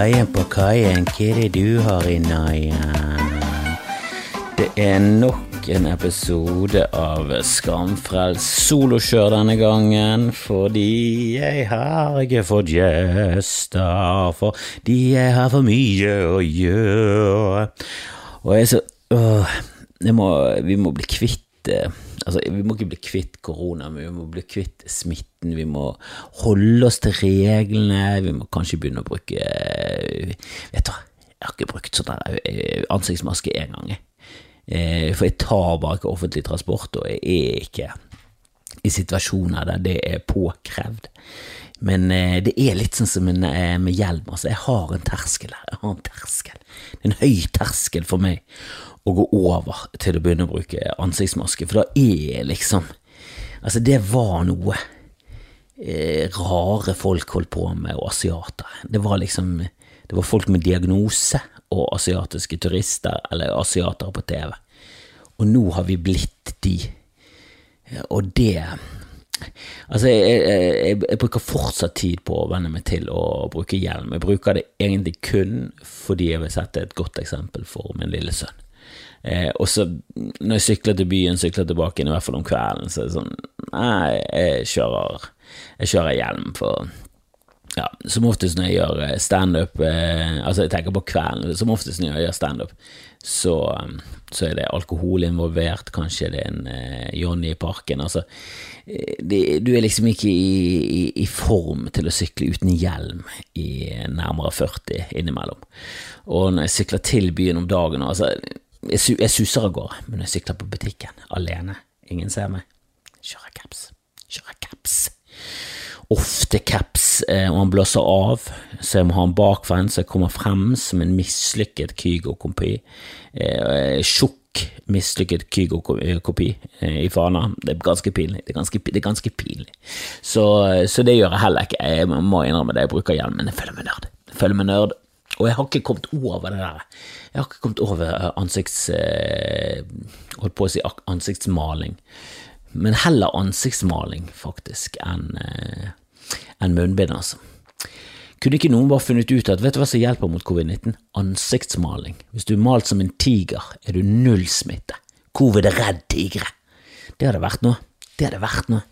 kaien på kaien, hva er det du har i naien? Det er nok en episode av Skamfrelst solokjør denne gangen, fordi jeg har ikke fått gjester, fordi jeg har for mye å gjøre. Og jeg er så åh, må, Vi må bli kvitt eh, Altså, vi må ikke bli kvitt korona, men vi må bli kvitt smitten. Vi må holde oss til reglene. Vi må kanskje begynne å bruke eh, Vet du hva, jeg har ikke brukt sånn der, eh, ansiktsmaske én gang. Eh, For jeg tar bare ikke offentlig transport, og jeg er ikke i situasjoner der det er påkrevd. Men eh, det er litt sånn som eh, med hjelm. Altså, jeg har en terskel her. Jeg har en terskel. Det er en høy terskel for meg å gå over til å begynne å bruke ansiktsmaske, for da er liksom Altså, det var noe eh, rare folk holdt på med, og asiater. Det var liksom Det var folk med diagnose og asiatiske turister, eller asiatere på TV. Og nå har vi blitt de. Og det Altså, jeg, jeg, jeg bruker fortsatt tid på å venne meg til å bruke hjelm. Jeg bruker det egentlig kun fordi jeg vil sette et godt eksempel for min lille sønn. Eh, og så når jeg sykler til byen, sykler tilbake, i hvert fall om kvelden, så er det sånn Nei, jeg kjører, jeg kjører hjelm for ja, Som oftest når jeg gjør eh, standup, eh, altså jeg tenker på kvelden, som oftest når jeg gjør standup, så, så er det alkohol involvert, kanskje det er en eh, Johnny i parken. Altså, eh, det, du er liksom ikke i, i, i form til å sykle uten hjelm i nærmere 40 innimellom. Og når jeg sykler til byen om dagen, altså jeg, su jeg suser av gårde, men jeg sykler på butikken alene, ingen ser meg, kjører caps, kjører caps. Ofte caps, eh, og han blåser av, så jeg må ha han bakvendt, så jeg kommer frem som en mislykket Kygo-kopi. Eh, Tjukk, mislykket Kygo-kopi eh, i Fana. Det er ganske pinlig. Det er ganske, det er ganske pinlig. Så, så, det gjør jeg heller ikke. Jeg må innrømme det, jeg bruker hjelm, men jeg føler meg nerd. Jeg føler meg nerd, og jeg har ikke kommet over det der. Jeg har ikke kommet over ansikts... Holdt på å si ansiktsmaling. Men heller ansiktsmaling, faktisk, enn en munnbind, altså. Kunne ikke noen bare funnet ut at vet du hva som hjelper mot covid-19? Ansiktsmaling. Hvis du er malt som en tiger, er du null smitte. Covid er redd tigre. Det hadde vært noe. Det hadde vært noe.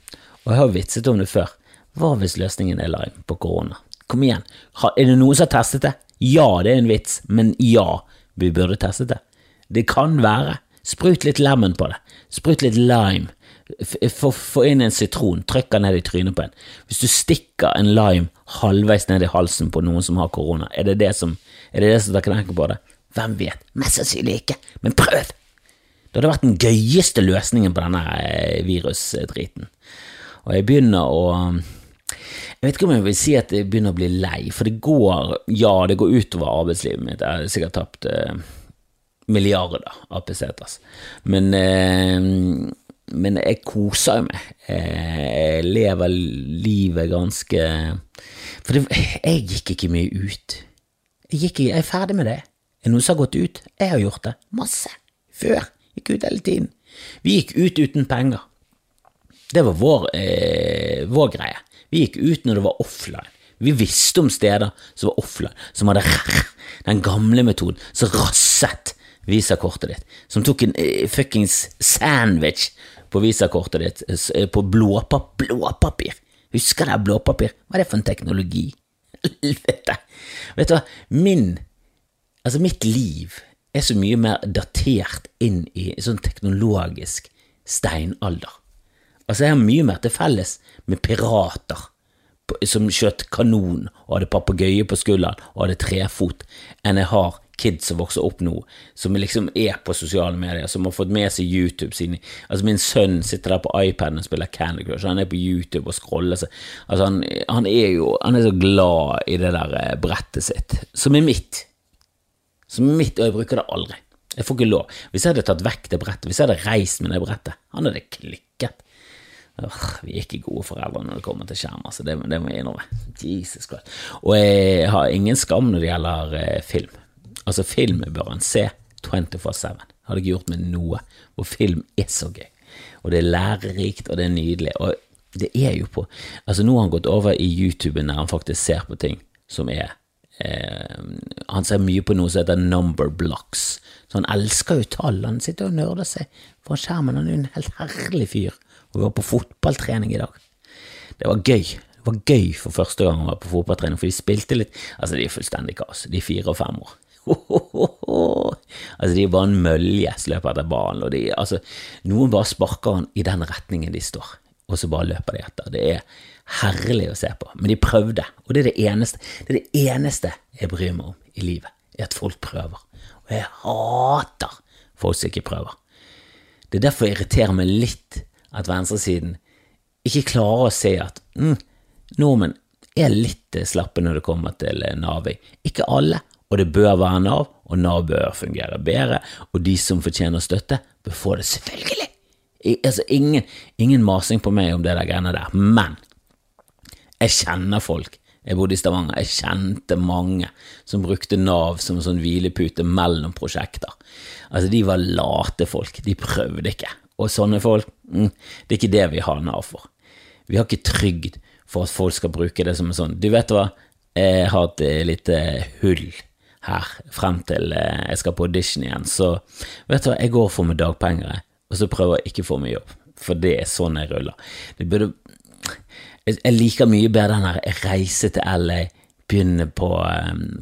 Og jeg har vitset om det før. Hva hvis løsningen er lime på korona? Kom igjen, er det noen som har testet det? Ja, det er en vits, men ja, vi burde testet det. Det kan være. Sprut litt lemon på det. Sprut litt lime. Få inn en sitron, trykk den ned i trynet på en. Hvis du stikker en lime halvveis ned i halsen på noen som har korona, er det det som, er det det som tar knekken på det? Hvem vet? Mest sannsynlig ikke, men prøv! Det hadde vært den gøyeste løsningen på denne eh, virusdriten. Og jeg begynner å Jeg vet ikke om jeg vil si at jeg begynner å bli lei, for det går Ja, det går utover arbeidslivet mitt. Jeg har sikkert tapt eh, milliarder av pesetas. Men eh, men jeg koser meg. Jeg lever livet ganske For det, jeg gikk ikke mye ut. Jeg, gikk, jeg er ferdig med det. Er det noen som har gått ut? Jeg har gjort det. Masse. Før. Gikk ut hele tiden. Vi gikk ut uten penger. Det var vår, eh, vår greie. Vi gikk ut når det var offline. Vi visste om steder som var offline, som hadde den gamle metoden, som rasset visakortet ditt, som tok en eh, fuckings sandwich på visakortet ditt eh, på blåpap blåpapir. Husker dere blåpapir? Hva er det for en teknologi? Helvete! Vet du hva, min Altså, mitt liv er så mye mer datert inn i sånn teknologisk steinalder. Altså, jeg har mye mer til felles med pirater som skjøt kanon og hadde papegøye på skulderen og hadde trefot, enn jeg har kids som vokser opp nå, som liksom er på sosiale medier, som har fått med seg YouTube sine Altså, min sønn sitter der på iPaden og spiller Candy Crush, han er på YouTube og scroller seg Altså, han, han, er jo Han er så glad i det der eh, brettet sitt, som er mitt. Som er mitt, og jeg bruker det aldri. Jeg får ikke lov. Hvis jeg hadde tatt vekk det brettet, hvis jeg hadde reist med det brettet, han hadde klikket. Vi er ikke gode foreldre når det kommer til skjerm, altså. det, det må jeg innrømme. Jesus Christ. Og jeg har ingen skam når det gjelder eh, film. Altså, film bør han se 24-7. Hadde ikke gjort med noe. Og film er så gøy. Og det er lærerikt, og det er nydelig. Og det er jo på Altså, nå har han gått over i YouTube der han faktisk ser på ting som er eh, Han ser mye på noe som heter number blocks. Så han elsker jo tall. Han sitter og nerder seg foran skjermen. Han er jo en helt herlig fyr. Og vi var på fotballtrening i dag. Det var gøy. Det var gøy for første gang å være på fotballtrening, for de spilte litt Altså, de er fullstendig kaos. De er fire og fem år. altså, de er bare en mølje som løper etter ballen, og de, altså, noen bare sparker den i den retningen de står, og så bare løper de etter. Det er herlig å se på, men de prøvde, og det er det eneste, det er det eneste jeg bryr meg om i livet, er at folk prøver. Og jeg hater folk som ikke prøver. Det er derfor jeg irriterer meg litt at venstresiden ikke klarer å se at mm, nordmenn er litt slappe når det kommer til Navi. Ikke alle, og det bør være Nav, og Nav bør fungere bedre, og de som fortjener støtte, bør få det, selvfølgelig. I, altså, ingen, ingen, masing på meg om det der greiene der, men jeg kjenner folk. Jeg bodde i Stavanger, jeg kjente mange som brukte Nav som en sånn hvilepute mellom prosjekter. Altså, de var late folk, de prøvde ikke, og sånne folk, mm, det er ikke det vi har Nav for. Vi har ikke trygd for at folk skal bruke det som en sånn. Du vet hva, jeg har et lite hull her frem til eh, jeg skal på audition igjen, så vet du hva, jeg går for meg dagpenger, og så prøver jeg ikke å få meg jobb, for det er sånn jeg ruller. Det burde Jeg liker mye bedre den her reise til LA, begynne på,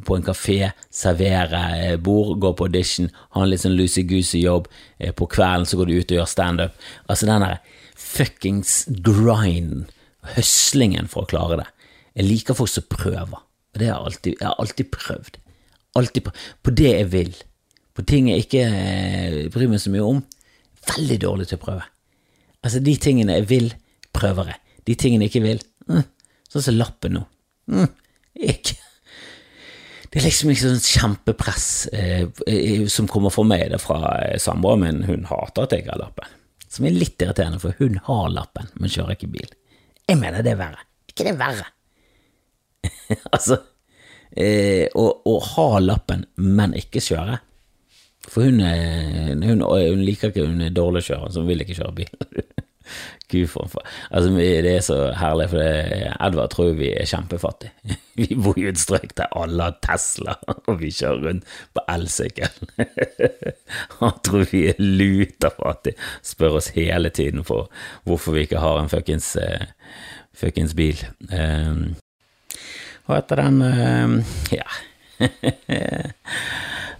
på en kafé, servere eh, bord, gå på audition, ha en litt sånn loosey-goosey-jobb, eh, på kvelden så går du ut og gjør standup. Altså den der fuckings grind, høslingen for å klare det. Jeg liker folk som prøver, og det har jeg alltid, jeg har alltid prøvd alltid på, på det jeg vil, på ting jeg ikke eh, bryr meg så mye om. Veldig dårlig til å prøve. Altså, de tingene jeg vil, prøver jeg. De tingene jeg ikke vil, mm, sånn som lappen nå. Mm, ikke. Det er liksom sånn kjempepress eh, som kommer fra meg, det fra eh, samboeren min. Hun hater at jeg har lappen. Som er litt irriterende, for hun har lappen, men kjører ikke bil. Jeg mener det er verre. ikke det er verre? altså, eh, å, ha lappen, men ikke kjøre. For hun, hun, hun liker ikke, hun er dårlig kjører, så hun vil ikke kjøre bil. Gud for Altså, det er så herlig, for Edvard tror vi er kjempefattige. Vi bor i et strøk der alle har Tesla, og vi kjører rundt på elsykkel. Han tror vi er luterfattige. spør oss hele tiden for hvorfor vi ikke har en fuckings, uh, fuckings bil. Og etter den eh, Ja.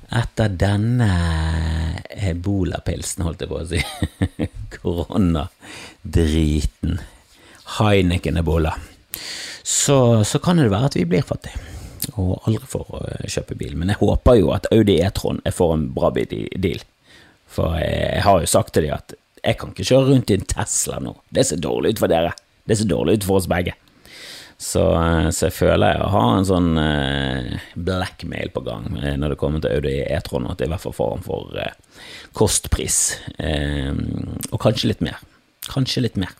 Etter denne ebolapilsen, holdt jeg på å si, koronadriten, Heineken-ebola, så, så, kan det være at vi blir fattige og aldri får eh, kjøpe bil. Men jeg håper jo at Audi E-tron får en bra deal, for jeg har jo sagt til dem at jeg kan ikke kjøre rundt i en Tesla nå, det ser dårlig ut for dere, det ser dårlig ut for oss begge. Så, eh, så, jeg føler jeg har en sånn eh, blackmail på gang eh, når det kommer til Audi E-tron, at det er i hvert fall form for kostpris. Og kanskje litt mer. Kanskje litt mer.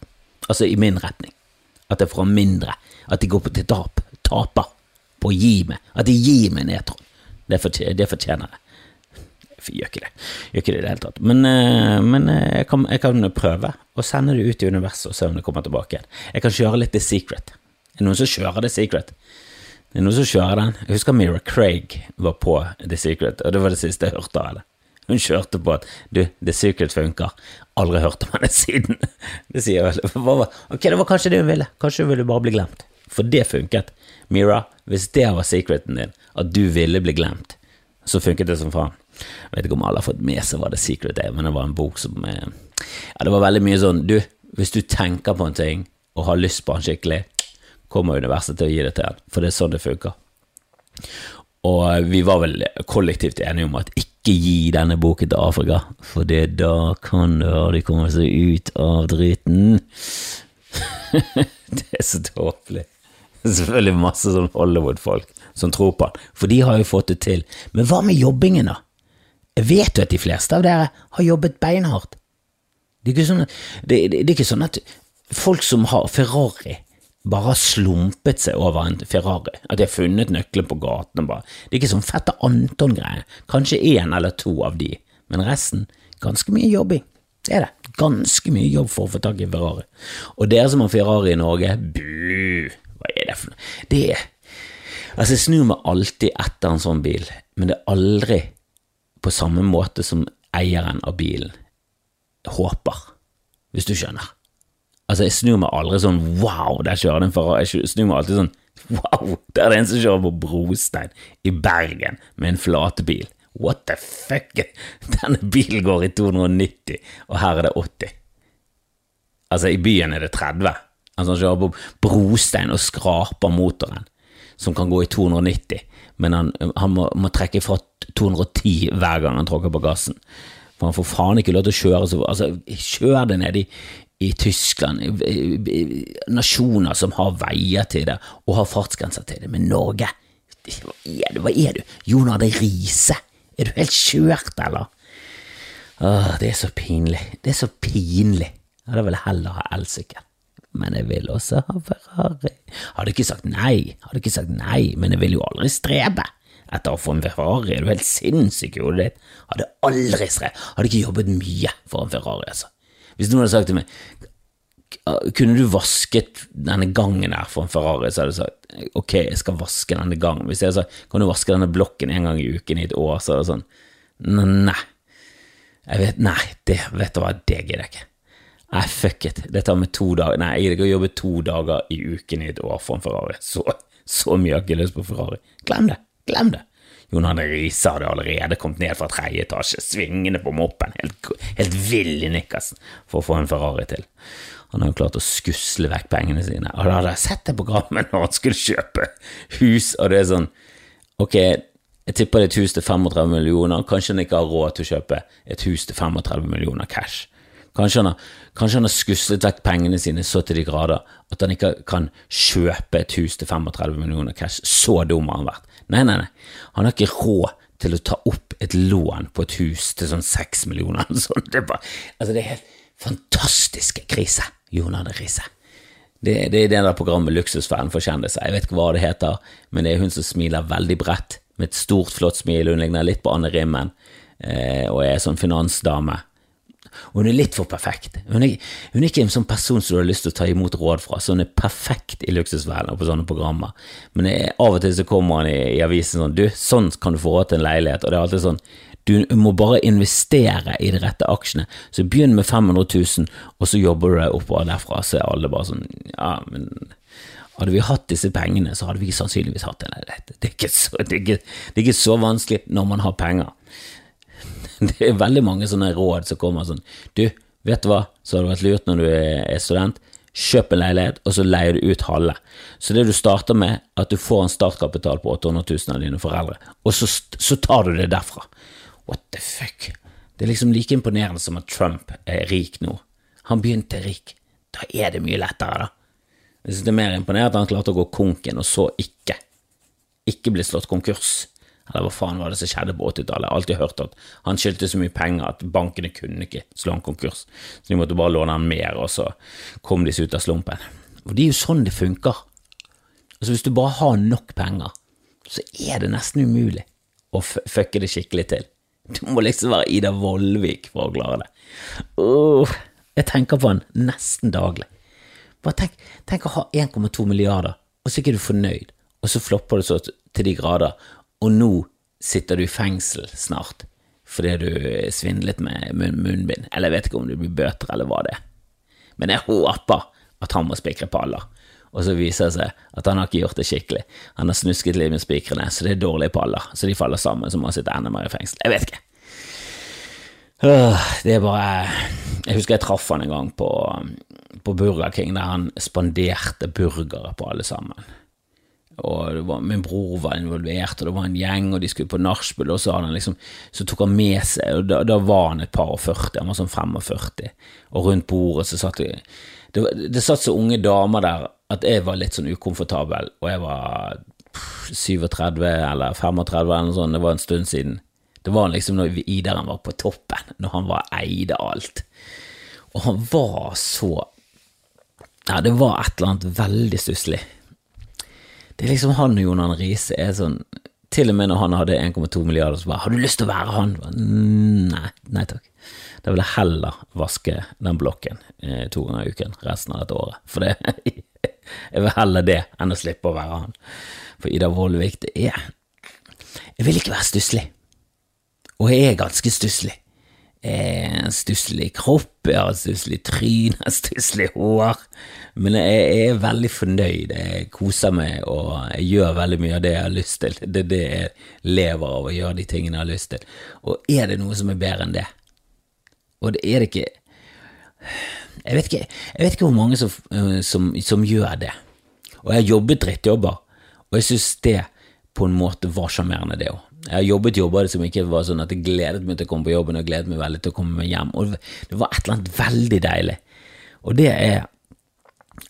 Altså i min retning. At jeg får mindre. At de går til tap. Taper på å gi meg. At de gir meg en E-tron. Det, fortjener, jeg. Jeg gjør ikke det. Gjør ikke det i det hele tatt. Men, men jeg, kan, jeg, kan, prøve å sende det ut i universet og se om det kommer tilbake igjen. Jeg kan kjøre litt The Secret. Det er noen som kjører The Secret. Det er noen som kjører den. Jeg husker Mira Craig var på The Secret, og det var det siste jeg hørte av henne. Hun kjørte på at du, The Secret funker. Aldri hørt om henne siden. Det sier vel. Ok, det var kanskje det hun ville. Kanskje hun ville bare bli glemt. For det funket. Mira, hvis det var secreten din, at du ville bli glemt, så funket det som faen. Jeg vet ikke om alle har fått med seg hva The Secret er, men det var en bok som eh, Ja, det var veldig mye sånn Du, hvis du tenker på en ting og har lyst på den skikkelig, kommer universet til å gi det til han, for det er sånn det funker. Og eh, vi var vel kollektivt enige om at ikke gi denne boken til Afrika, for da kan de komme seg ut av driten. det er så tåpelig. Selvfølgelig masse sånn Hollywood-folk som tror på han, for de har jo fått det til. Men hva med jobbingen, da? Jeg vet jo at de fleste av dere har jobbet beinhardt. Det er ikke sånn, det, det, det er ikke sånn at folk som har Ferrari bare har slumpet seg over en Ferrari. At de har funnet nøkkelen på gaten. bare. Det er ikke sånn Fette Anton-greie. Kanskje én eller to av de, men resten ganske mye jobbing. Det er det. Ganske mye jobb for å få tak i Ferrari. Og dere som har Ferrari i Norge, bu! Hva er det for noe? Det er Altså, jeg snur meg alltid etter en sånn bil, men det er aldri på samme måte som eieren av bilen håper, hvis du skjønner. Altså, jeg snur meg aldri sånn wow, der kjører det en Ferrari. Jeg snur meg alltid sånn wow, der er det en som kjører på brostein i Bergen med en flatebil. What the fuck? Denne bilen går i 290, og her er det 80. Altså, i byen er det 30. Altså, han kjører på brostein og skraper motoren, som kan gå i 290, men han, han må, må, trekke fra 210 hver gang han tråkker på gassen. For han får faen ikke lov til å kjøre så Altså, kjør det ned i, i Tyskland, nasjoner som har veier til det, og har fartsgrenser til det, men Norge hva er du? Hva er du? Jon Arne Riise? Er du helt kjørt, eller? Åh, det er så pinlig. Det er så pinlig. Jeg hadde vel heller ha elsykkel. Men jeg vil også ha Ferrari. Hadde ikke sagt nei, hadde ikke sagt nei, men jeg vil jo aldri strebe etter å få en Ferrari. Er du helt sinnssyk i hodet ditt? Hadde aldri streb. Hadde ikke jobbet mye for en Ferrari, altså. Hvis noen hadde sagt til meg kunne du vasket denne gangen der for en Ferrari, så hadde jeg sagt ok, jeg skal vaske denne gangen. Hvis jeg hadde sagt kan du vaske denne blokken en gang i uken i et år, så er det sånn nei. Jeg vet, nei, det, vet du hva, det gidder jeg ikke. Nei, fuck it, det tar meg to dager Nei, jeg gidder ikke å jobbe to dager i uken i et år for en Ferrari. Så, så mye har jeg ikke lyst på Ferrari. Glem det, glem det. Jon Arne Riise hadde allerede kommet ned fra tredje etasje, svingende på moppen, helt, helt vill i nikkersen, for å få en Ferrari til. Han hadde klart å skusle vekk pengene sine, og da hadde jeg sett det programmet når han skulle kjøpe hus, og det er sånn, ok, jeg tipper det er et hus til 35 millioner, kanskje han ikke har råd til å kjøpe et hus til 35 millioner cash. Kanskje han, har, kanskje han har skuslet vekk pengene sine så til de grader at han ikke kan kjøpe et hus til 35 millioner cash. Så dum har han vært. Nei, nei, nei. Han har ikke råd til å ta opp et lån på et hus til sånn 6 millioner. Sånn, det, er bare, altså det er helt fantastiske krise, Jon Arne Riise. Det, det, er det der programmet Luksusfellen for kjendiser. Jeg vet ikke hva det heter, men det er hun som smiler veldig bredt, med et stort, flott smil. Hun ligner litt på Anne Rimmen eh, og er sånn finansdame og hun er litt for perfekt. Hun er, hun er, ikke en sånn person som du har lyst til å ta imot råd fra, så hun er perfekt i luksusverdenen og på sånne programmer. Men jeg, av og til så kommer han i, i, avisen sånn Du, sånn kan du få råd til en leilighet. Og det er alltid sånn Du må bare investere i de rette aksjene. Så begynn med 500 000, og så jobber du deg oppover derfra. Så er alle bare sånn Ja, men hadde vi hatt disse pengene, så hadde vi sannsynligvis hatt en leilighet. Det det det er ikke så vanskelig når man har penger. Det er veldig mange sånne råd som kommer sånn Du, vet du hva, så hadde det vært lurt når du er student. Kjøp en leilighet, og så leier du ut halve. Så det du starter med, at du får en startkapital på 800 000 av dine foreldre, og så, så tar du det derfra. What the fuck? Det er liksom like imponerende som at Trump er rik nå. Han begynte rik. Da er det mye lettere, da. Jeg synes det er mer imponerende at han klarte å gå konken, og så ikke. Ikke bli slått konkurs. Eller hva faen var det som skjedde på 80-tallet? Alltid hørt at han skyldte så mye penger at bankene kunne ikke slå han konkurs. Så de måtte bare låne han mer, og så kom de seg ut av slumpen. Og det er jo sånn det funker. Altså Hvis du bare har nok penger, så er det nesten umulig å fucke det skikkelig til. Du må liksom være Ida Vollvik for å klare det. Uh, jeg tenker på han nesten daglig. Bare tenk, tenk å ha 1,2 milliarder, og så er ikke du fornøyd, og så flopper det så til de grader, og nå sitter du i fengsel snart fordi du svindlet med munnbind. Eller jeg vet ikke om det blir bøter eller hva det er. Men jeg håper at han må spikre paller. Og så viser det seg at han har ikke gjort det skikkelig. Han har snusket litt med spikrene, så det er dårlige paller. Så de faller sammen, så må han sitte enda mer i fengsel. Jeg vet ikke. Det er bare Jeg husker jeg traff han en gang på, på Burger King, der han spanderte burgere på alle sammen og var, min bror var involvert, og det var en gjeng, og de skulle på nachspiel, og så, liksom, så, tok han med seg og da, da, var han et par og 40, han var sånn 45, og rundt bordet så satt det Det, det satt så unge damer der at jeg var litt sånn ukomfortabel, og jeg var 37 eller 35 eller noe sånt, det var en stund siden. Det var liksom når Idaren var på toppen, når han var eide alt. Og han var så Ja, det var et eller annet veldig stusslig det er liksom han og Jon Arne Riise er sånn Til og med når han hadde 1,2 milliarder, så bare 'Har du lyst til å være han?' Nei, nei takk. Da vil jeg heller vaske den blokken eh, to ganger i uken resten av dette året. For det Jeg vil heller det enn å slippe å være han. For Ida Vollvik, det er Jeg vil ikke være stusslig. Og jeg er ganske stusslig. En stusslig kropp, jeg har et stusslig tryn, et stusslig hår. Men jeg er veldig fornøyd, jeg koser meg og jeg gjør veldig mye av det jeg har lyst til. Det er det jeg lever av, å gjøre de tingene jeg har lyst til. Og er det noe som er bedre enn det? Og det er det ikke Jeg vet ikke, jeg vet ikke hvor mange som, eh, som, som gjør det. Og jeg har jobbet drittjobber, og jeg synes det på en måte var sjarmerende, det òg. Jeg har jobbet jobber som ikke var sånn at jeg gledet meg til å komme på jobben og gledet meg veldig til å komme meg hjem. Og det var et eller annet veldig deilig. Og det er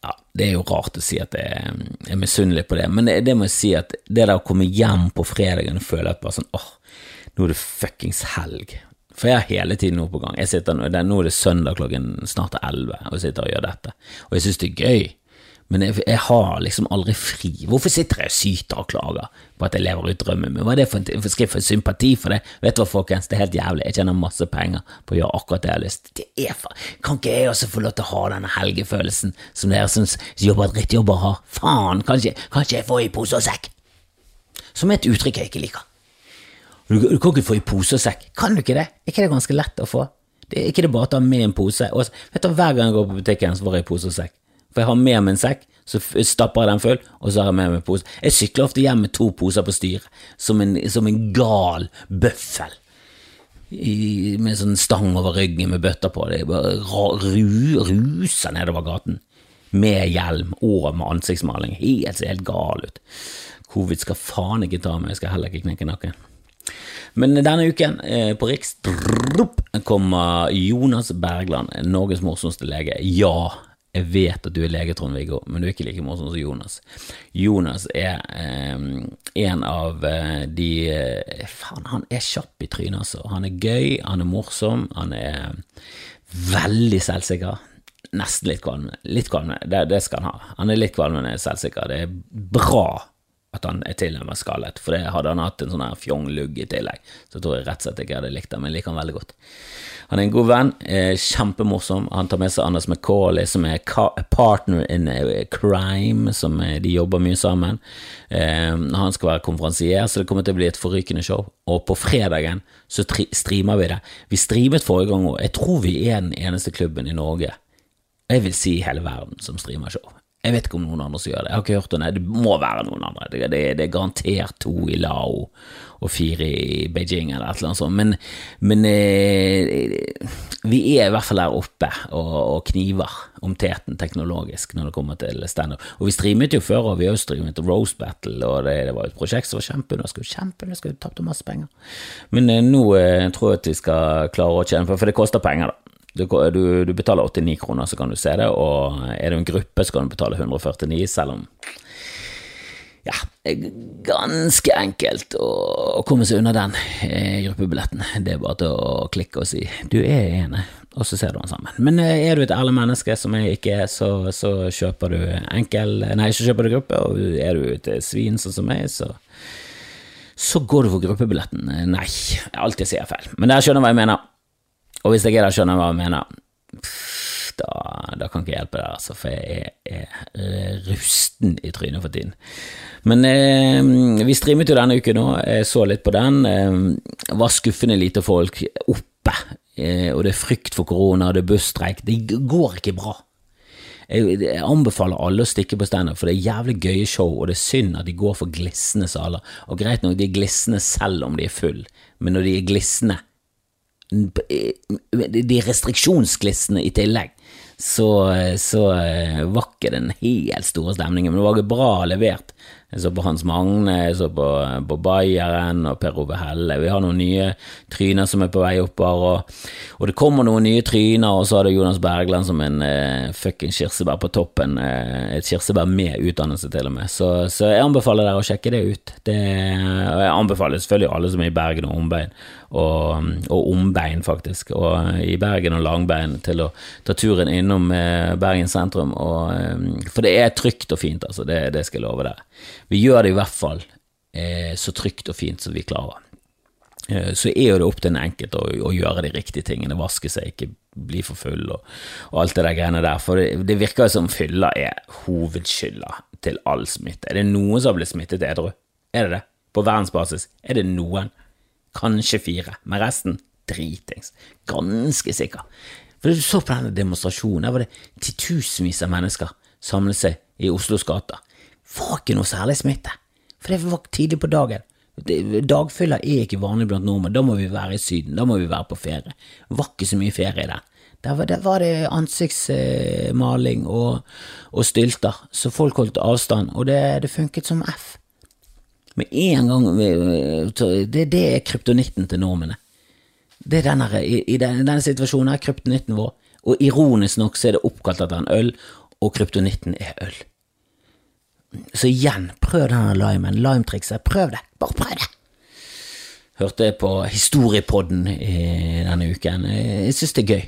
ja, Det er jo rart å si at jeg er misunnelig på det, men det, det må jeg si at det der å komme hjem på fredagen og føle at bare sånn åh, nå er det fuckings helg. For jeg har hele tiden noe på gang. Jeg sitter, nå er det søndag klokken snart elleve og jeg sitter og gjør dette. Og jeg synes det er gøy. Men jeg, jeg, har liksom aldri fri. Hvorfor sitter jeg og syter og klager på at jeg lever ut drømmen min? Hva er det for, en, skal jeg sympati for det? Vet du hva, folkens, det er helt jævlig. Jeg tjener masse penger på å gjøre akkurat det jeg har lyst til. For... Kan ikke jeg også få lov til å ha denne helgefølelsen som dere som jobber drittjobber har? Faen, kanskje, ikke, kan ikke jeg få i pose og sekk? Som er et uttrykk jeg ikke liker. Du, du, kan ikke få i pose og sekk. Kan du ikke det? Er ikke det ganske lett å få? Det er ikke det bare å ta med en pose? Og, vet du, Hver gang jeg går på butikken, så får jeg i pose og sekk. For jeg har med meg en sekk, så stapper jeg den full, og så har jeg med meg pose. Jeg sykler ofte hjem med to poser på styret, som en, som en gal bøffel. I, med sånn stang over ryggen med bøtter på. Det bare ru, ruser nedover gaten. Med hjelm og med ansiktsmaling. Helt, helt gal ut. Covid skal faen ikke ta meg, jeg skal heller ikke knekke nakken. Men denne uken, eh, på Riks, kommer Jonas Bergland, Norges morsomste lege. Ja, jeg vet at du er lege, Trond-Viggo, men du er ikke like morsom som Jonas. Jonas er eh, en av eh, de eh, Faen, han er kjapp i trynet, altså. Han er gøy, han er morsom, han er veldig selvsikker. Nesten litt kvalm. Litt kvalm, det, det, skal han ha. Han er litt kvalmende selvsikker. Det er bra at han er tilnærmet skallet, for det hadde han hatt en sånn her fjong-lugg i tillegg, så jeg tror jeg rett og slett ikke hadde likt det, men jeg liker han veldig godt. Han er en god venn, kjempemorsom. Han tar med seg Anders McCauley, som er partner in eh, crime, som de jobber mye sammen. Eh, han skal være konferansier, så det kommer til å bli et forrykende show. Og på fredagen så streamer vi det. Vi streamet forrige gang òg. Jeg tror vi er den eneste klubben i Norge, jeg vil si hele verden, som streamer show. Jeg vet ikke om noen andre som gjør det. Jeg har ikke hørt det. det. Det må være noen andre. Det, det, det er garantert to i Lao og fire i Beijing eller et eller annet sånt. Men, men eh, vi er i hvert fall der oppe og, og, kniver om teten teknologisk når det kommer til standup. Og vi streamet jo før, og vi har streamet Rose Battle, og det, det var et prosjekt som var kjempeunderskudd. Kjempeunderskudd, tapte masse penger. Men eh, nå eh, tror jeg at vi skal klare å tjene på for det koster penger, da. Du, du, du, betaler 89 kroner, så kan du se det, og er du en gruppe, så kan du betale 149, selv om ja, ganske enkelt å, komme seg unna den eh, gruppebilletten. Det er bare til å klikke og si 'du er enig', og så ser du den sammen. Men eh, er du et ærlig menneske, som jeg ikke er, så, så, kjøper du enkel Nei, så kjøper du gruppe, og er du et svin sånn som meg, så så går du for gruppebilletten. Nei, jeg alltid sier feil. Men dere skjønner hva jeg mener. Og hvis jeg er der, skjønner hva jeg mener, da, da, kan jeg ikke hjelpe deg, altså, for jeg er, rusten i trynet for tiden. Men eh, vi streamet jo denne uken nå, så litt på den. Eh, var skuffende lite folk oppe, eh, og det er frykt for korona, det er busstreik. Det går ikke bra. Jeg, jeg anbefaler alle å stikke på standup, for det er jævlig gøye show, og det er synd at de går for glisne saler. Og greit nok, de er glisne selv om de er full, men når de er glisne de restriksjonsglissene i tillegg, så, så var ikke den helt store stemningen. Men det var bra levert. Jeg så på Hans Magne, jeg så på, på Bayeren og Per Ove Helle. Vi har noen nye tryner som er på vei oppover, og, og det kommer noen nye tryner, og så hadde Jonas Bergland som en uh, fucking kirsebær på toppen. Uh, et kirsebær med utdannelse, til og med. Så, så, jeg anbefaler dere å sjekke det ut. Det, og jeg anbefaler selvfølgelig alle som er i Bergen og ombein, og, og ombein, faktisk, og i Bergen og langbein, til å ta turen innom uh, Bergen sentrum. Og, um, for det er trygt og fint, altså. Det, det skal jeg love dere. Vi gjør det i hvert fall eh, så trygt og fint som vi klarer. Eh, så er jo det opp til den enkelte å, å, gjøre de riktige tingene, vaske seg, ikke bli for full og, og alt det der greiene der. For det, det virker som fylla er hovedskylda til all smitte. Er det noen som har blitt smittet edru? Er det det? På verdensbasis er det noen. Kanskje fire, men resten dritings. Ganske sikker. For du så på denne demonstrasjonen, der var det titusenvis av mennesker samlet seg i Oslos gater. Var ikke noe særlig smitte, for det var tidlig på dagen. Dagfyller er ikke vanlig blant nordmenn, da må vi være i Syden, da må vi være på ferie. Det var ikke så mye ferie der. Der var, der var det ansiktsmaling og, og, stylter, så folk holdt avstand, og det, det funket som F. Med en gang Det, det er kryptonitten til nordmennene. Det er denne, i, i, denne, situasjonen er kryptonitten vår, og ironisk nok så er det oppkalt etter en øl, og kryptonitten er øl. Så igjen, prøv denne limen, limetrikset, prøv det, bare prøv det! Hørte jeg på Historiepodden denne uken, jeg synes det er gøy.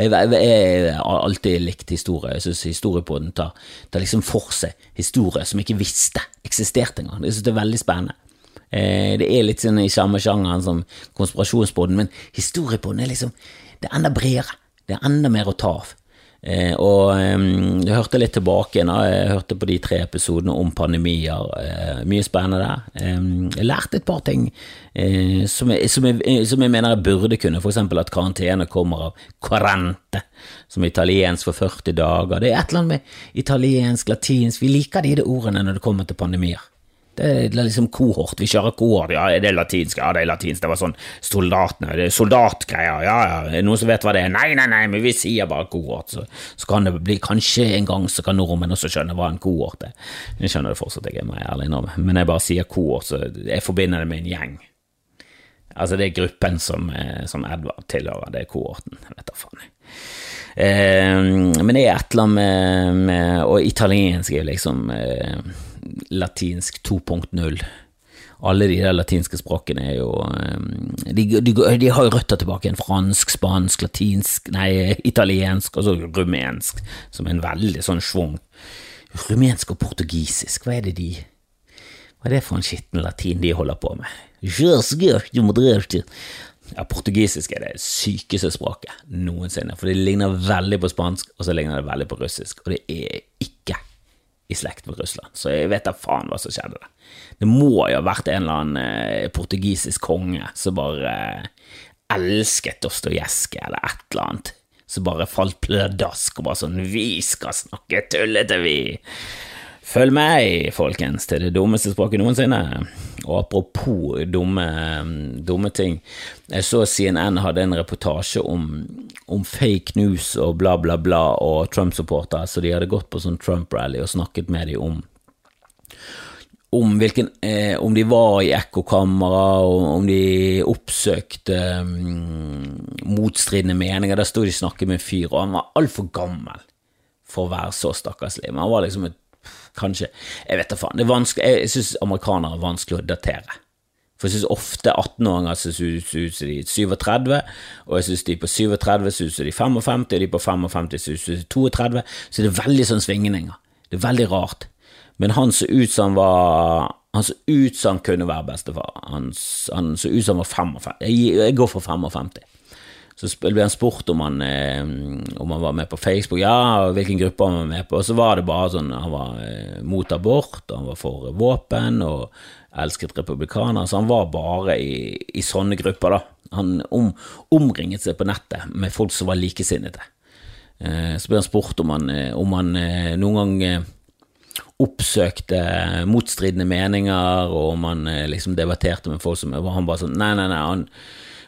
Jeg, har alltid likt historie, jeg synes Historiepodden tar, tar liksom for seg historie som jeg ikke visste eksisterte engang. Jeg synes det er veldig spennende. Eh, det er litt sånn i samme sjangeren som konspirasjonspodden, men historiepodden er liksom Det er enda bredere. Det er enda mer å ta av. Eh, og eh, jeg hørte litt tilbake da, jeg hørte på de tre episodene om pandemier. Eh, mye spennende der. Eh, jeg lærte et par ting eh, som, jeg, som, jeg, som, jeg, mener jeg burde kunne, f.eks. at karantene kommer av quarante, som er italiensk for 40 dager. Det er et eller annet med italiensk, latinsk Vi liker de ordene når det kommer til pandemier. Det er liksom kohort. Vi kjører kohort. Ja, er det latinsk? Ja, det er latinsk. Det var sånn soldatene. Det er soldatgreier. Ja, ja. Noen som vet hva det er? Nei, nei, nei, men vi sier bare kohort. Så, så kan det bli Kanskje en gang så kan nordmenn også skjønne hva en kohort er. Jeg skjønner det fortsatt, jeg er meg ærlig innrømme. Men jeg bare sier kohort, så jeg forbinder det med en gjeng. Altså, det er gruppen som, eh, som Edvard tilhører. Det er kohorten. Vet da faen. Eh, men det er et eller annet med, med Og italiensk er liksom eh, latinsk 2.0. Alle de der latinske språkene er jo um, de, de, de, har jo røtter tilbake igjen. Fransk, spansk, latinsk, nei, italiensk og så rumensk, som er en veldig sånn schwung. Rumensk og portugisisk, hva er det de Hva er det for en skitten latin de holder på med? Ja, portugisisk er det sykeste språket noensinne, for det ligner veldig på spansk, og så ligner det veldig på russisk, og det er ikke i slekt med Russland, så jeg vet da faen hva som skjedde der. Det må jo ha vært en eller annen eh, portugisisk konge som bare eh, elsket Dostojevskij eller et eller annet, som bare falt pladask og bare sånn Vi skal snakke tullete, vi! Følg meg, folkens, til det dummeste språket noensinne. Og apropos dumme, dumme ting, jeg så CNN hadde en reportasje om, om fake news og bla, bla, bla og Trump-supportere, så de hadde gått på sånn Trump-rally og snakket med dem om om, hvilken, eh, om de var i ekkokamera, om de oppsøkte um, motstridende meninger. Der sto de og snakket med en fyr, og han var altfor gammel for å være så stakkarslig. Men han var liksom et Kanskje. Jeg vet da faen. Jeg, syns amerikanere er vanskelig å datere. For jeg syns ofte 18-åringer ser ut som de er 37, og jeg syns de på 37 ser ut som de er 55, og de på 55 ser ut som de er 32, så det er veldig sånn svingninger. Det er veldig rart. Men han så ut som han var Han så ut som han kunne være bestefar. Han, han så ut som han var 55. Jeg, jeg går for 55. Så ble han spurt om han, eh, om han var med på Facebook, ja, hvilken gruppe han var med på, og så var det bare sånn han var eh, mot abort, og han var for våpen, og elsket republikanere, så han var bare i, i sånne grupper, da. Han om, omringet seg på nettet med folk som var likesinnede. Eh, så ble han spurt om han, om han noen gang oppsøkte motstridende meninger, og om han liksom debatterte med folk som han bare sånn Nei, nei, nei. han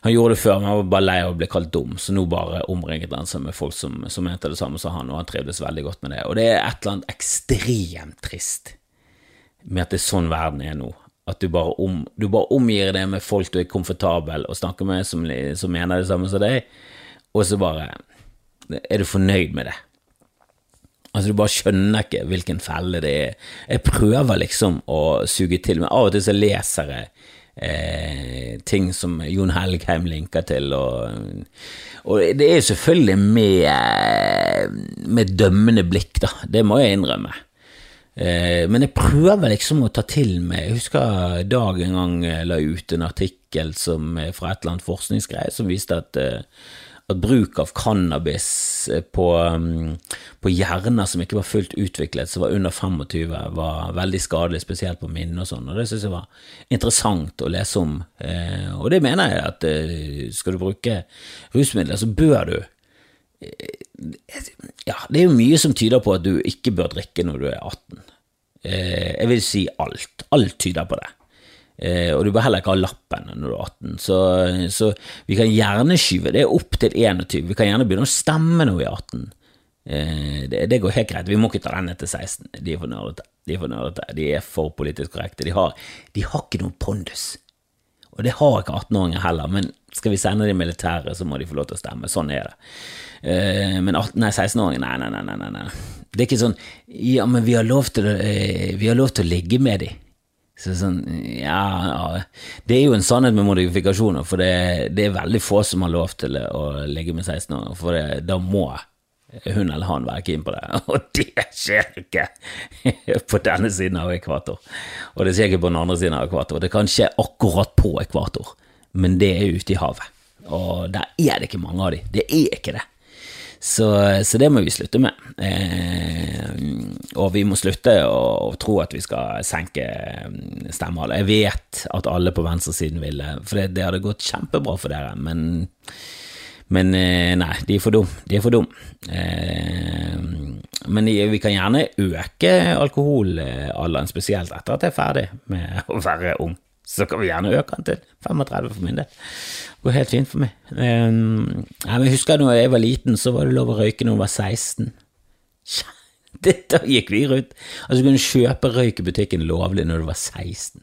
han gjorde det før, men han var bare lei av å bli kalt dum, så nå bare omringet han seg med folk som, som mente det samme som han, og han trivdes veldig godt med det. Og det er et eller annet ekstremt trist med at det er sånn verden er nå. At du bare, om, du bare omgir det med folk du er komfortabel og snakker med som, som mener det samme som deg, og så bare er du fornøyd med det. Altså, du bare skjønner ikke hvilken felle det er. Jeg prøver liksom å suge til, men av og til så leser jeg eh, ting som Jon Helgheim linker til, og, og det er selvfølgelig med, med dømmende blikk, da, det må jeg innrømme. Eh, men jeg prøver liksom å ta til meg Jeg husker Dag en gang la ut en artikkel som, fra et eller annet forskningsgreie som viste at, eh, at bruk av cannabis på, um, på hjerner som ikke var fullt utviklet, som var under 25, var veldig skadelig, spesielt på minne og sånn, og det synes jeg var interessant å lese om. Eh, og det mener jeg at eh, skal du bruke rusmidler, så bør du eh, Ja, det er jo mye som tyder på at du ikke bør drikke når du er 18. Eh, jeg vil si alt. Alt tyder på det. Eh, og du bør heller ikke ha lappen når du er 18. Så, så vi kan gjerne skyve det opp til 21. Vi kan gjerne begynne å stemme når vi er 18. Eh, det, det, går helt greit. Vi må ikke ta den ned til 16. De er for nerdete. De er for nerdete. De er for politisk korrekte. De har, de har ikke noen pondus. Og det har ikke 18-åringer heller, men skal vi sende de militære, så må de få lov til å stemme. Sånn er det. Eh, men 16-åringer, nei, nei, nei, nei. Det er ikke sånn Ja, men vi har lov til å, vi har lov til å ligge med de. Så sånn, ja, ja, Det er jo en sannhet med modifikasjoner, for det, det, er veldig få som har lov til å ligge med 16-åringer, for det, da må hun eller han være keen på det, og det skjer ikke på denne siden av ekvator. Og det skjer ikke på den andre siden av ekvator. Det kan skje akkurat på ekvator, men det er ute i havet, og der er det ikke mange av de. Det er ikke det. Så, så, det må vi slutte med. Eh, og vi må slutte å, tro at vi skal senke mm, stemmehallet. Jeg vet at alle på venstresiden ville, for det, det, hadde gått kjempebra for dere, men, men eh, nei, de er for dum. De er for dum. Eh, men vi kan gjerne øke alkoholalderen, spesielt etter at jeg er ferdig med å være ung så kan vi gjerne øke den til 35 for min del. Det går helt fint for meg. Jeg husker da jeg var liten, så var det lov å røyke når jeg var 16. Da gikk vi rundt. Altså, du kunne kjøpe røyk i butikken lovlig når du var 16.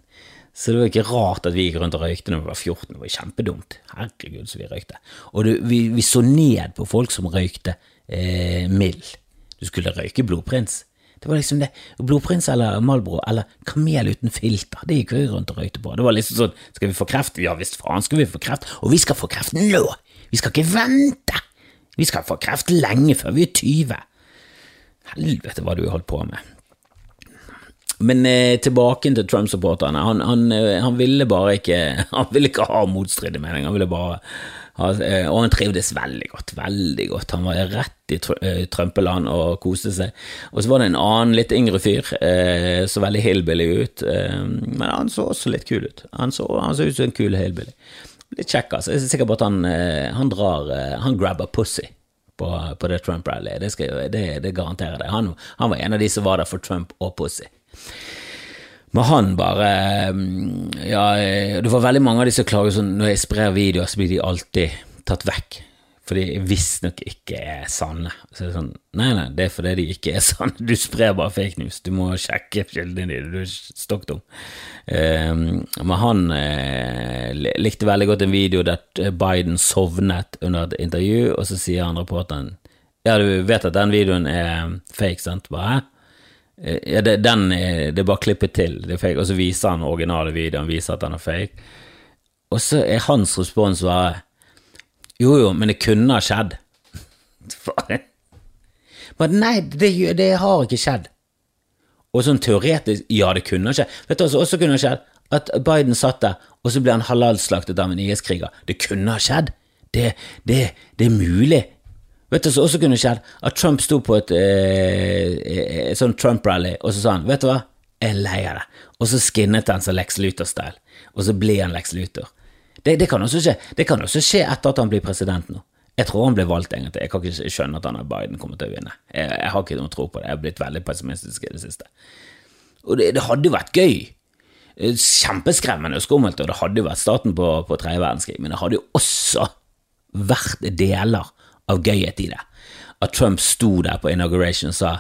Så det var ikke rart at vi gikk rundt og røykte når vi var 14. Det var kjempedumt. Herregud, så vi røykte. Og det, vi, vi, så ned på folk som røykte eh, mild. Du skulle røyke blodprins. Det var liksom det. Blodprins eller Malbro eller Kamel uten filter, det gikk vi rundt og røykte på. Det var liksom sånn, skal vi få kreft? Ja visst faen skal vi få kreft, og vi skal få kreft nå! Vi skal ikke vente! Vi skal få kreft lenge før vi er 20. Helvete hva du har holdt på med. Men eh, tilbake til Trump-supporterne. Han, han, eh, han, ville bare ikke Han ville ikke ha motstridige mening, han ville bare Eh, og han trivdes veldig godt, veldig godt. Han var rett i Trumpeland Trømpeland og koste seg. Og så var det en annen, litt yngre fyr, eh, så veldig hillbilly ut, men han så også litt kul ut. Han så, han så ut som en kul hillbilly. Litt kjekk, altså. Jeg er sikker på at han, han drar Han grabber pussy. På, på det Trump-rallyet, det, det, det, garanterer jeg Han, han var en av de som var der for Trump og pussy. Men han bare mm, Ja, det var veldig mange av de som klager sånn Når jeg sprer videoer, så blir de alltid tatt vekk. For de visstnok ikke er sanne. Så det er sånn Nei, nei, det er fordi de ikke er sanne. Du sprer bare fake news. Du må sjekke kildene dine. Du er stokk dum. Um, men han uh, likte veldig godt en video der Biden sovnet under et intervju, og så sier han reporteren Ja, du vet at den videoen er fake, sant? Bare, Eh, ja, det, den er, det er bare klippet til, det er fake, og så viser han originale videoen, viser at den er fake. Og så er hans respons bare Jo, jo, men det kunne ha skjedd. Men nei, det, det, har ikke skjedd. Og sånn teoretisk, ja, det kunne ha skjedd. Vet du hva som også kunne ha skjedd? At Biden satt der, og så ble han halalslaktet av en IS-kriger. Det kunne ha skjedd. Det, det, det er mulig. Vet du hva som også kunne skjedd? At Trump sto på et, eh, et sånn Trump-rally, og så sa han vet du hva, jeg er lei av det, og så skinnet han seg Lex Luthor-style, og så ble han Lex Luthor. Det, det, kan også skje Det kan også skje etter at han blir president nå. Jeg tror han blir valgt egentlig. Jeg kan ikke skjønne at han og Biden kommer til å vinne. Jeg, jeg, har ikke noe tro på det. Jeg har blitt veldig pessimistisk i det siste. Og det, det hadde vært gøy. Kjempeskremmende og skummelt, og det hadde jo vært starten på, på tredje verdenskrig, men det hadde jo også vært deler av gøyhet i det. At Trump sto der på inauguration og sa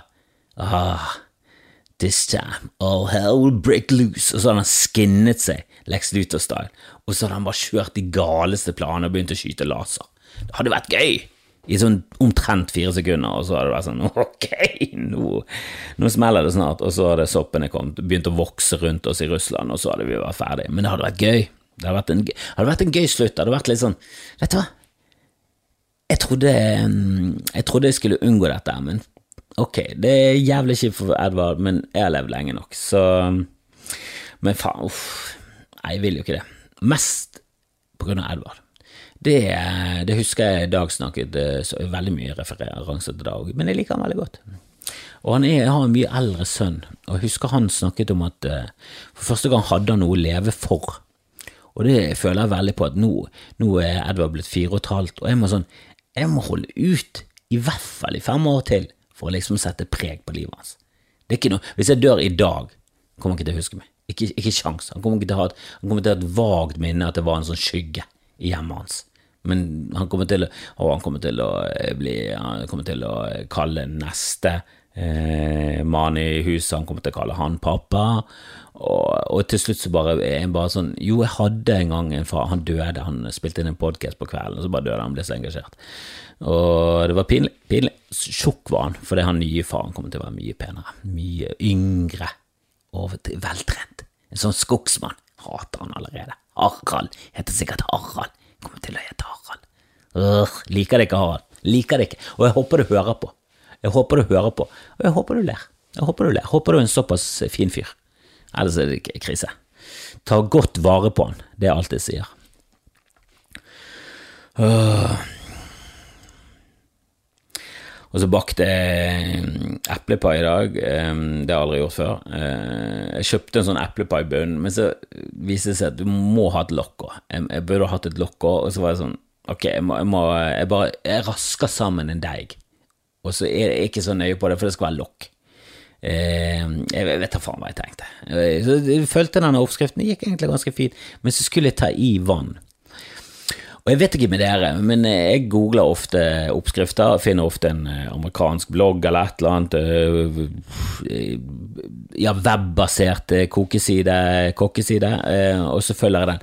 ah, This time all hell will break loose. Og så hadde han skinnet seg, Lex Luthor-style, og så hadde han bare kjørt de galeste planene og begynt å skyte laser. Det hadde vært gøy! I sånn omtrent fire sekunder, og så hadde det vært sånn Ok, nå, nå smeller det snart. Og så hadde soppene kommet, begynt å vokse rundt oss i Russland, og så hadde vi vært ferdig. Men det hadde vært gøy. Det hadde vært en, hadde vært en gøy slutt. Det hadde vært litt sånn Vet du hva, jeg trodde, jeg trodde jeg skulle unngå dette, men ok, det er jævlig kjipt for Edvard, men jeg har levd lenge nok, så Men faen, uff. Nei, jeg vil jo ikke det. Mest på grunn av Edvard. Det, det, husker jeg Dag snakket så veldig mye referanse til Dag, men jeg liker han veldig godt. Og han er, har en mye eldre sønn, og jeg husker han snakket om at for første gang hadde han noe å leve for. Og det føler jeg veldig på at nå, nå er Edvard blitt fire og et halvt, og jeg må sånn, jeg må holde ut i hvert fall i fem år til for å liksom sette preg på livet hans. Det er ikke noe, Hvis jeg dør i dag, kommer han ikke til å huske meg. Ikke, ikke sjans. Han kommer, ha, han kommer til å ha et vagt minne at det var en sånn skygge i hjemmet hans. Men han kommer til å, han kommer til å bli Han kommer til å kalle neste eh, mann i huset Han kommer til å kalle han pappa. Og, og, til slutt så bare er han bare sånn Jo, jeg hadde en gang en far, han døde, han spilte inn en podkast på kvelden, og så bare døde han, ble så engasjert. Og det var pinlig. pinlig. Var han, fordi han nye faren kommer til å være mye penere, mye yngre og veltrent. En sånn skogsmann. Hater han allerede. Harald heter sikkert Harald. Kommer til å hete Harald. Øh, liker det ikke, Harald. Liker det ikke. Og jeg håper du hører på. Jeg håper du hører på, og jeg håper du ler. Jeg håper du ler. Håper du er en såpass fin fyr. Ellers er det ikke krise. Ta godt vare på han. Det er alt jeg sier. Uh. Og så bakte jeg eplepai i dag. Det har jeg aldri gjort før. Uh, jeg kjøpte en sånn eplepaibunn, men så viste det seg at du må ha et lokk òg. Jeg, burde hatt et lokk òg, og så var jeg sånn Ok, jeg må, jeg må jeg bare Jeg rasker sammen en deig, og så er jeg ikke så nøye på det, for det skal være lokk. Eh, jeg vet da faen hva jeg tenkte. Eh, så jeg følte denne oppskriften det gikk egentlig ganske fint, men så skulle jeg ta i vann. Og jeg vet ikke med dere, men jeg googler ofte oppskrifter, finner ofte en eh, amerikansk blogg eller et eller annet Ja, webbasert kokeside, kokkeside, og så følger jeg den.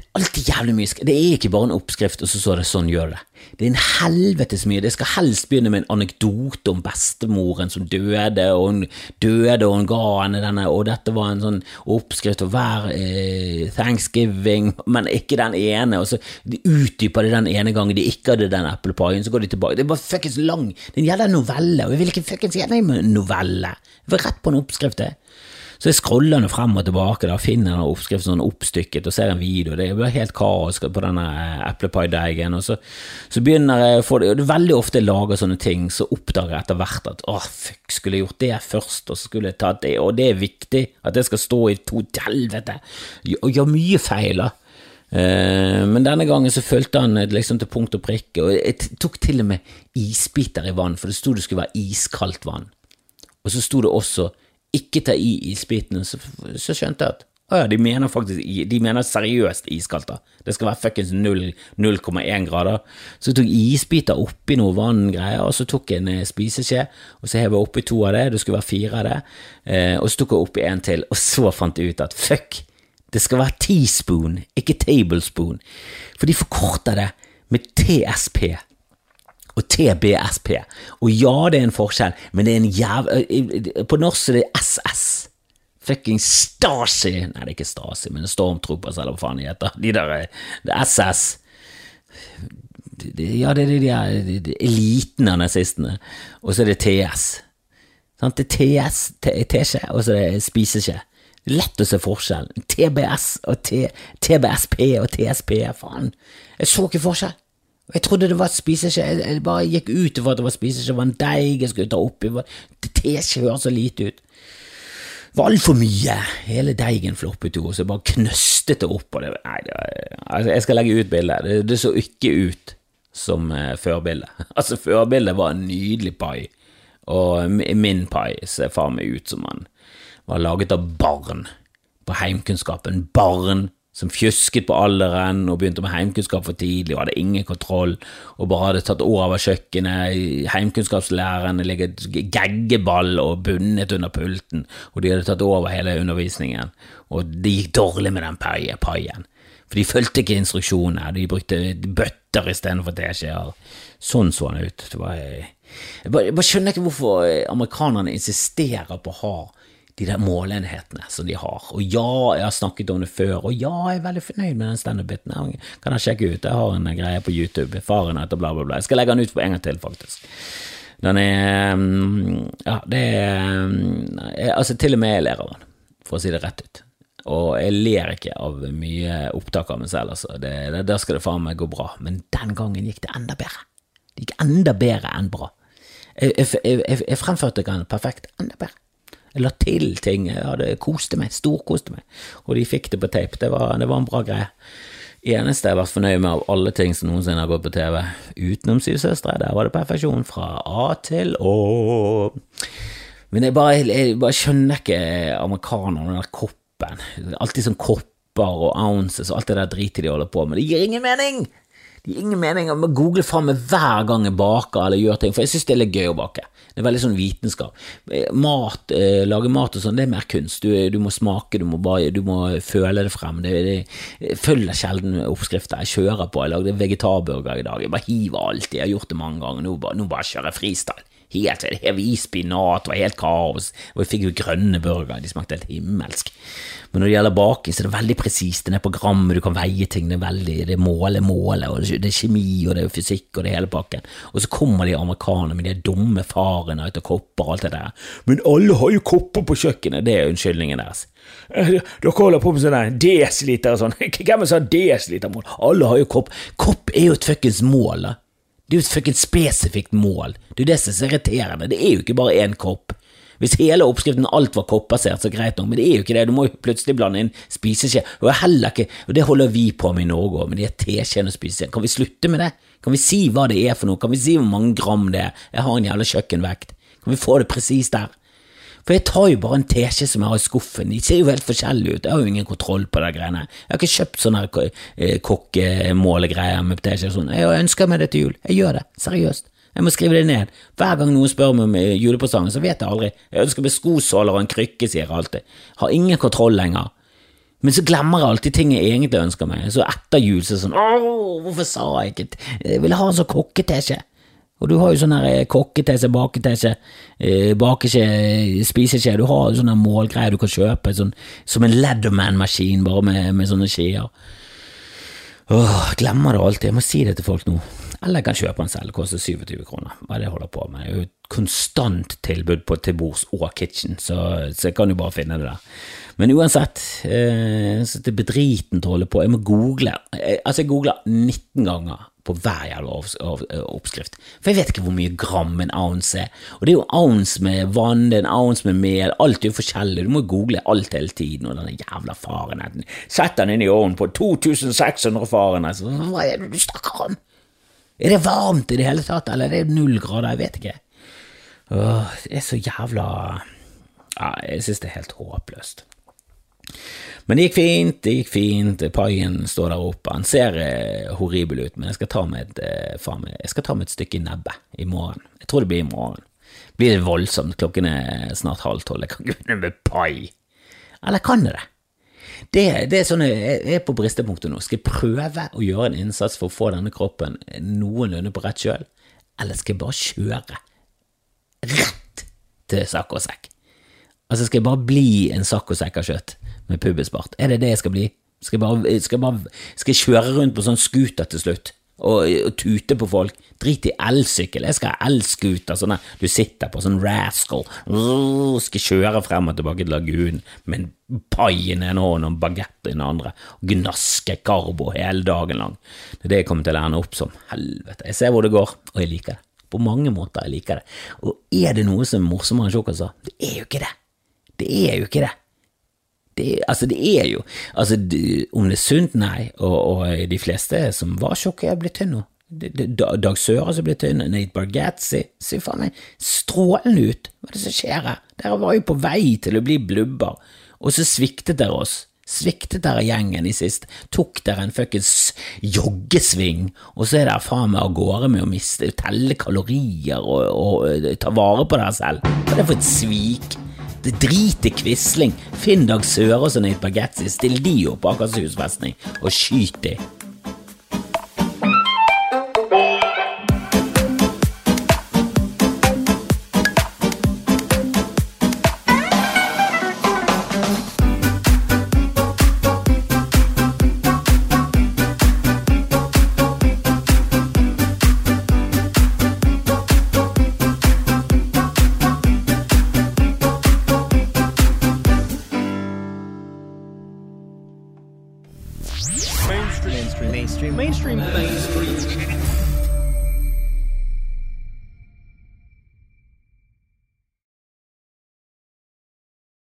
Det er alltid jævlig mye Det er ikke bare en oppskrift, og så står det 'sånn gjør det'. Det er en helvetes mye. Det skal helst begynne med en anekdote om bestemoren som døde, og hun døde, og hun ga henne denne, og dette var en sånn oppskrift Og hver eh, thanksgiving, men ikke den ene, og så utdyper de den ene gangen de ikke hadde den eplepaien, så går de tilbake. Det er bare fuckings lang. Det er en novelle, og jeg vil ikke fuckings gjerne en novelle. Jeg vil rett på en oppskrift, jeg. Så jeg scroller frem og tilbake, da, finner en oppskrift sånn oppstykket og ser en video. Det blir helt kaos på denne eh, eplepaideigen. Og så, så, begynner jeg å få det Veldig ofte jeg lager sånne ting, så oppdager jeg etter hvert at å, fuck, skulle jeg gjort det først, og så skulle jeg tatt det, og det er viktig at det skal stå i to helvete. Og gjør mye feil, da. Uh, men denne gangen så fulgte han liksom til punkt og prikke, og jeg tok til og med isbiter i vann, for det sto det skulle være iskaldt vann. Og så sto det også ikke ta i isbitene, så, så skjønte jeg at å ja, de mener faktisk De mener seriøst iskaldt, da. Det skal være fuckings 0,1 grader. Så jeg tok isbiter oppi noe vanngreier, og så tok jeg en eh, spiseskje, og så hev jeg oppi to av det, det skulle være fire av det, eh, og så tok jeg oppi en til, og så fant jeg ut at fuck, det skal være teaspoon, ikke tablespoon, for de forkorter det med TSP og TBSP. Og ja, det er en forskjell, men det er en jæv... På norsk er det SS. Fucking Stasi Nei, det er ikke Stasi, men Stormtroopers, eller hva faen de heter. De der det er SS. Ja, det er de, de, de eliten av nazistene. Og så er det TS. Sant? Det er TS, teskje, og så er det spiseskje. Lett å se forskjellen. TBS og T, TBSP og TSP, faen. Jeg så ikke forskjell. Jeg trodde det var spiseskje, jeg bare gikk ut for at det var spiseskje, det var en deig jeg skulle ta oppi, teskje høres så lite ut. Det var altfor mye, hele deigen floppet jo, og så bare knøstet det opp, og det, nei, det var, altså, jeg skal legge ut bildet, det, det så ikke ut som eh, førbildet. Altså, førbildet var en nydelig pai, og min pai ser faen meg ut som han var laget av barn på heimkunnskapen, barn som fjøsket på alderen og begynte med heimkunnskap for tidlig og hadde ingen kontroll og bare hadde tatt over kjøkkenet, heimkunnskapslæreren ligget geggeball og bundet under pulten, og de hadde tatt over hele undervisningen, og det gikk dårlig med den paien. For de fulgte ikke instruksjonene, de brukte bøtter istedenfor teskjeer. Sånn så han ut. Var, jeg, bare, jeg bare skjønner ikke hvorfor amerikanerne insisterer på å ha de der måleenhetene som de har. Og ja, jeg har snakket om det før, og ja, jeg er veldig fornøyd med den standup-biten. Kan jeg sjekke ut? Jeg har en greie på YouTube. Faren etter bla, bla, bla. Jeg skal legge den ut på en gang til, faktisk. Den er mm, Ja, det er mm, Altså, til og med jeg ler av den, for å si det rett ut. Og jeg ler ikke av mye opptak av meg selv, altså. Det, det, der skal det faen meg gå bra. Men den gangen gikk det enda bedre. Det gikk enda bedre enn bra. Jeg, jeg, jeg, jeg fremførte den perfekt enda bedre. Jeg la til ting, jeg hadde koste meg, storkoste meg, og de fikk det på tape. Det var, det var en bra greie. Eneste jeg har vært fornøyd med av alle ting som noensinne har gått på TV, utenom Syv søstre, der var det perfeksjon fra A til Å. Men jeg bare, jeg bare skjønner ikke amerikanerne, den der koppen. Alltid sånn kopper og ounces og alt det der dritet de holder på med. Det gir ingen mening! Det gir ingen mening. å google fram hver gang jeg baker eller gjør ting, for jeg synes det er litt gøy å bake. Det er veldig sånn vitenskap. Mat, eh, Lage mat og sånn, det er mer kunst. Du, du, må smake, du må, bare, du må føle det frem. Det, det, jeg følger sjelden oppskrifter. Jeg kjører på. Jeg lagde vegetarburger i dag. Jeg bare hiver alt Jeg har gjort det mange ganger. Nå bare, nå bare kjører jeg freestyle. Helt hev i spinat, det var helt kaos. Og jeg fikk jo grønne burgere, de smakte helt himmelsk. Men når det gjelder baking, så er det veldig presist. Det er på grammet, du kan veie ting. Det er veldig, det er måle, måle, og det er kjemi, og det er fysikk, og det er hele pakken. Og så kommer de amerikanerne med de dumme farene av kopper og alt det der. Men alle har jo kopper på kjøkkenet, det er unnskyldningen deres. Eh, dere holder på med sånn desiliter og sånn. Hvem sa desilitermål? Alle har jo kopp. Kopp er jo et fuckings mål, da. Det er jo et fuckings spesifikt mål. Det er jo det som er irriterende. Det er jo ikke bare én kopp. Hvis hele oppskriften alt var koppbasert, så greit nok, men det er jo ikke det. Du må jo plutselig blande inn spiseskje. Og heller ikke, og det holder vi på med i Norge òg, med de teskjeene og spiseskjeene. Kan vi slutte med det? Kan vi si hva det er for noe? Kan vi si hvor mange gram det er? Jeg har en jævla kjøkkenvekt. Kan vi få det presist der? For jeg tar jo bare en teskje som jeg har i skuffen, de ser jo helt forskjellige ut, jeg har jo ingen kontroll på de greiene. Jeg har ikke kjøpt sånne eh, kokkemålegreier med teskje og sånn, jeg ønsker meg det til jul, jeg gjør det, seriøst. Jeg må skrive det ned. Hver gang noen spør meg om eh, julepresangen, så vet jeg aldri. Jeg ønsker meg skosåler og en krykke, sier jeg alltid. Har ingen kontroll lenger. Men så glemmer jeg alltid ting jeg egentlig ønsker meg. Så etter jul så er det sånn Åh, hvorfor sa jeg ikke det? Jeg ville ha en sånn kokketeskje. Og du har jo sånn eh, kokketeskje, baketeskje, eh, bakeskje, spiseskje. Du har sånne målgreier du kan kjøpe, sånn, som en Leatherman-maskin, bare med, med sånne skjeer. Åh, glemmer det alltid. Jeg må si det til folk nå. Eller jeg kan kjøpe den selv, koster 27 kroner. Hva er det jeg holder på med? Det er jo et konstant tilbud på til bords og kitchen, så, så, jeg kan jo bare finne det der. Men uansett, eh, så det er bedritent å holde på. Jeg må google. Jeg, altså, jeg googler 19 ganger på hver jævla oppskrift. For jeg vet ikke hvor mye gram en ounce er. Og det er jo ounce med vann, det er en ounce med mel, alt er jo forskjellig. Du må google alt hele tiden, og denne jævla farenheten. Sett den inn i ovnen på 2600 farenhet. Hva er det du snakker om? Er det varmt i det hele tatt, eller er det null grader? Jeg vet ikke. Åh, det er så jævla ja, Jeg synes det er helt håpløst. Men det gikk fint, det gikk fint. Paien står der oppe. Han ser eh, horribel ut, men jeg skal ta med et, eh, meg, jeg skal ta med et stykke i nebbet i morgen. Jeg tror det blir i morgen. Det blir voldsomt. Klokken er snart halv tolv. Jeg kan ikke begynne med pai. Eller kan jeg det? Det, det er sånn jeg er på bristepunktet nå. Skal jeg prøve å gjøre en innsats for å få denne kroppen noenlunde på rett kjøl, eller skal jeg bare kjøre rett til sakk og sekk? Altså, skal jeg bare bli en sakk og sekk av kjøtt med pubisbart? Er det det jeg skal bli? Skal jeg, bare, skal, jeg bare, skal jeg kjøre rundt på sånn scooter til slutt? og, og tute på folk. Drit i elsykkel, jeg skal ha elscooter, sånn du sitter på sånn rascal, skal kjøre frem og tilbake til lagunen med en pai i den ene hånden og en bagett i den andre, og gnaske karbo hele dagen lang. Det er det jeg kommer til å ende opp som. Helvete. Jeg ser hvor det går, og jeg liker det. På mange måter jeg liker det. Og er det noe som er morsommere enn tjukkaser? Det er jo ikke det. Det er jo ikke det. Det, altså, det er jo altså, Om det er sunt, nei, og, og de fleste som var tjukke, er blitt tynne nå. Dag Søra som ble tynn, Nate Bargatzy ser faen meg strålende ut. Hva er det som skjer her? Dere var jo på vei til å bli blubber, og så sviktet dere oss. Sviktet dere gjengen i sist, tok dere en fuckings joggesving, og så er dere faen meg av gårde med å miste, telle kalorier og, og, ta vare på dere selv. Hva er det for et svik? Det driter Quisling. Finn Dag Sørås og Nate Bagetzi. Still de opp på Akershus festning og skyt de.